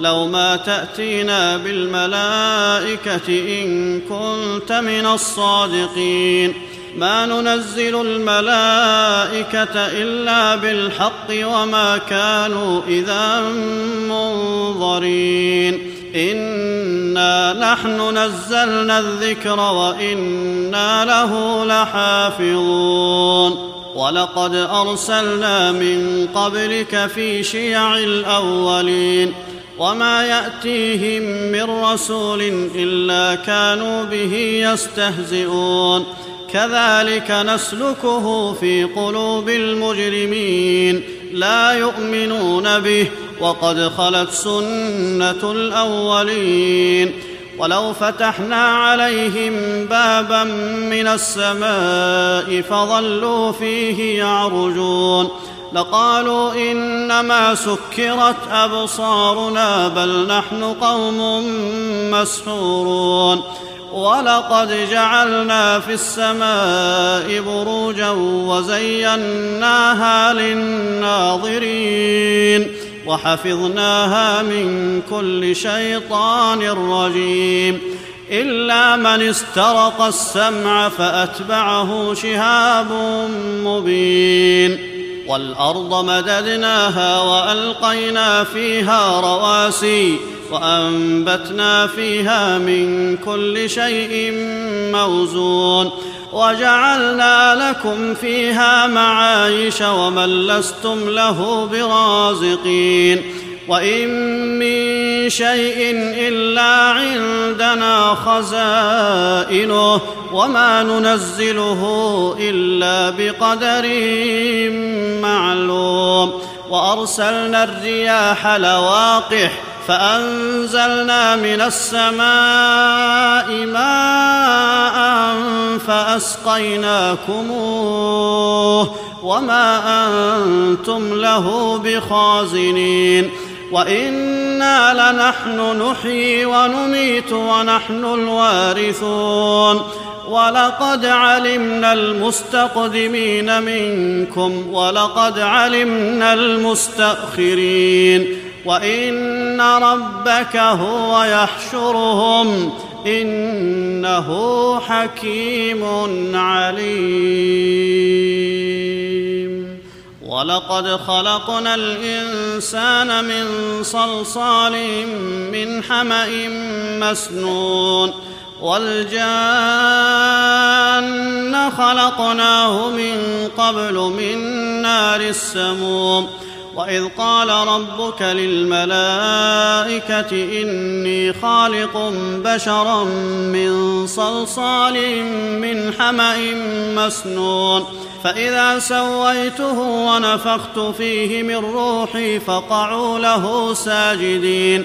لو ما تأتينا بالملائكة إن كنت من الصادقين. ما ننزل الملائكة إلا بالحق وما كانوا إذا منظرين. إنا نحن نزلنا الذكر وإنا له لحافظون. ولقد أرسلنا من قبلك في شيع الأولين. وما ياتيهم من رسول الا كانوا به يستهزئون كذلك نسلكه في قلوب المجرمين لا يؤمنون به وقد خلت سنه الاولين ولو فتحنا عليهم بابا من السماء فظلوا فيه يعرجون لقالوا إنما سكرت أبصارنا بل نحن قوم مسحورون ولقد جعلنا في السماء بروجا وزيناها للناظرين وحفظناها من كل شيطان رجيم إلا من استرق السمع فأتبعه شهاب مبين والأرض مددناها وألقينا فيها رواسي وأنبتنا فيها من كل شيء موزون وجعلنا لكم فيها معايش ومن لستم له برازقين وإن من شيء إلا عندنا خزائنه وما ننزله إلا بقدر معلوم. وأرسلنا الرياح لواقح فأنزلنا من السماء ماء فأسقيناكموه وما أنتم له بخازنين. وإنا لنحن نحيي ونميت ونحن الوارثون. ولقد علمنا المستقدمين منكم ولقد علمنا المستأخرين وإن ربك هو يحشرهم إنه حكيم عليم. ولقد خلقنا الإنسان من صلصال من حمأ مسنون والجان خلقناه من قبل من نار السموم. وإذ قال ربك للملائكة إني خالق بشرا من صلصال من حمأ مسنون. فإذا سويته ونفخت فيه من روحي فقعوا له ساجدين.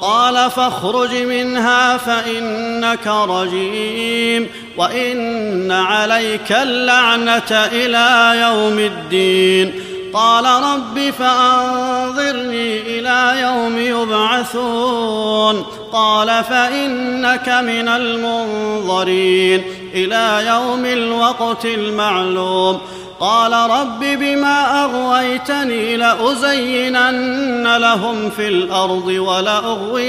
قال فاخرج منها فإنك رجيم وإن عليك اللعنة إلى يوم الدين. قال رب فأنظرني إلى يوم يبعثون. قال فإنك من المنظرين. إلى يوم الوقت المعلوم. قال رب بما أغويتني لأزينن لهم في الأرض ولأغوينهم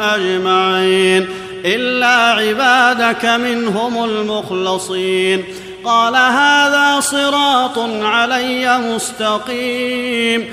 أجمعين. إلا عبادك منهم المخلصين. قال هذا صراط علي مستقيم.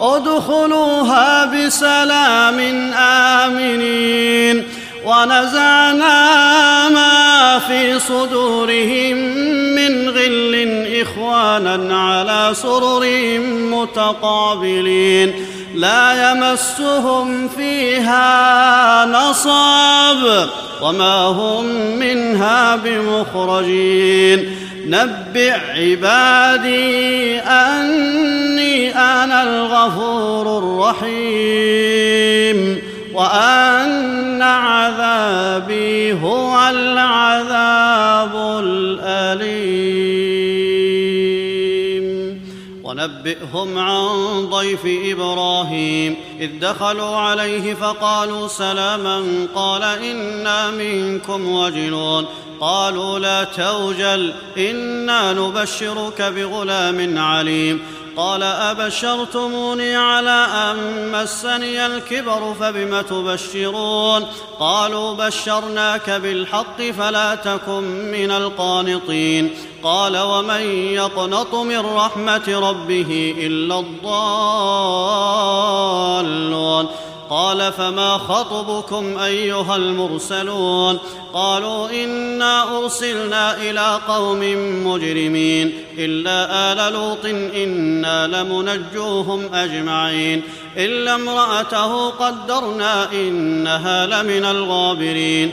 ادخلوها بسلام آمنين ونزعنا ما في صدورهم من غل إخوانا على سرر متقابلين لا يمسهم فيها نصب وما هم منها بمخرجين نبئ عبادي أني أنا الغفور الرحيم وأن عذابي هو العذاب الأليم. ونبئهم عن ضيف إبراهيم. إذ دخلوا عليه فقالوا سلاما قال إنا منكم وجلون. قالوا لا توجل إنا نبشرك بغلام عليم. قال أبشرتموني على أن مسني الكبر فبم تبشرون؟ قالوا بشرناك بالحق فلا تكن من القانطين. قال ومن يقنط من رحمة ربه إلا الضالون. قال فما خطبكم أيها المرسلون قالوا إنا أرسلنا إلى قوم مجرمين إلا آل لوط إنا لمنجوهم أجمعين إلا امرأته قدرنا إنها لمن الغابرين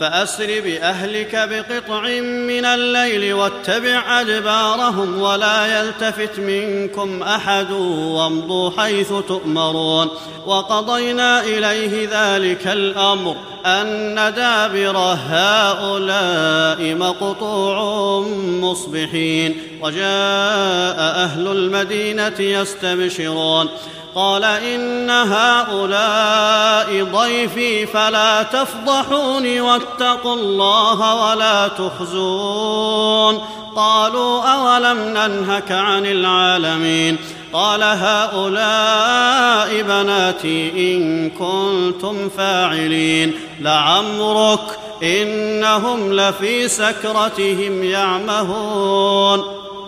فأسر بأهلك بقطع من الليل واتبع أدبارهم ولا يلتفت منكم أحد وامضوا حيث تؤمرون وقضينا إليه ذلك الأمر أن دابر هؤلاء مقطوع مصبحين وجاء أهل المدينة يستبشرون قال إن هؤلاء ضيفي فلا تفضحوني واتقوا الله ولا تخزون. قالوا أولم ننهك عن العالمين. قال هؤلاء بناتي إن كنتم فاعلين. لعمرك إنهم لفي سكرتهم يعمهون.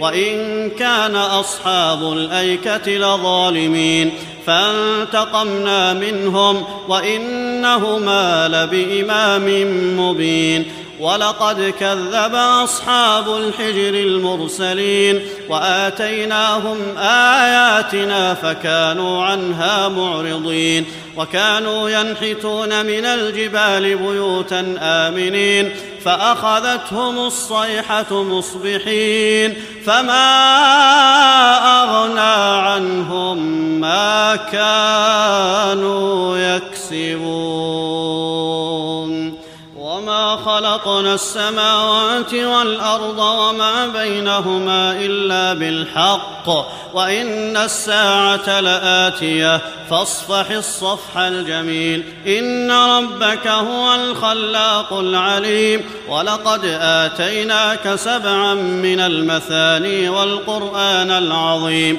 وإن كان أصحاب الأيكة لظالمين فانتقمنا منهم وإنهما لبإمام مبين ولقد كذب أصحاب الحجر المرسلين وآتيناهم آياتنا فكانوا عنها معرضين وكانوا ينحتون من الجبال بيوتا آمنين فأخذتهم الصيحة مصبحين فما أغنى عنهم ما كانوا يكسبون خلقنا السماوات والأرض وما بينهما إلا بالحق وإن الساعة لآتية. فاصفح الصفح الجميل. إن ربك هو الخلاق العليم. ولقد آتيناك سبعا من المثاني والقرآن العظيم.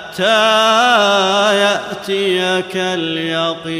حتى يأتيك اليقين.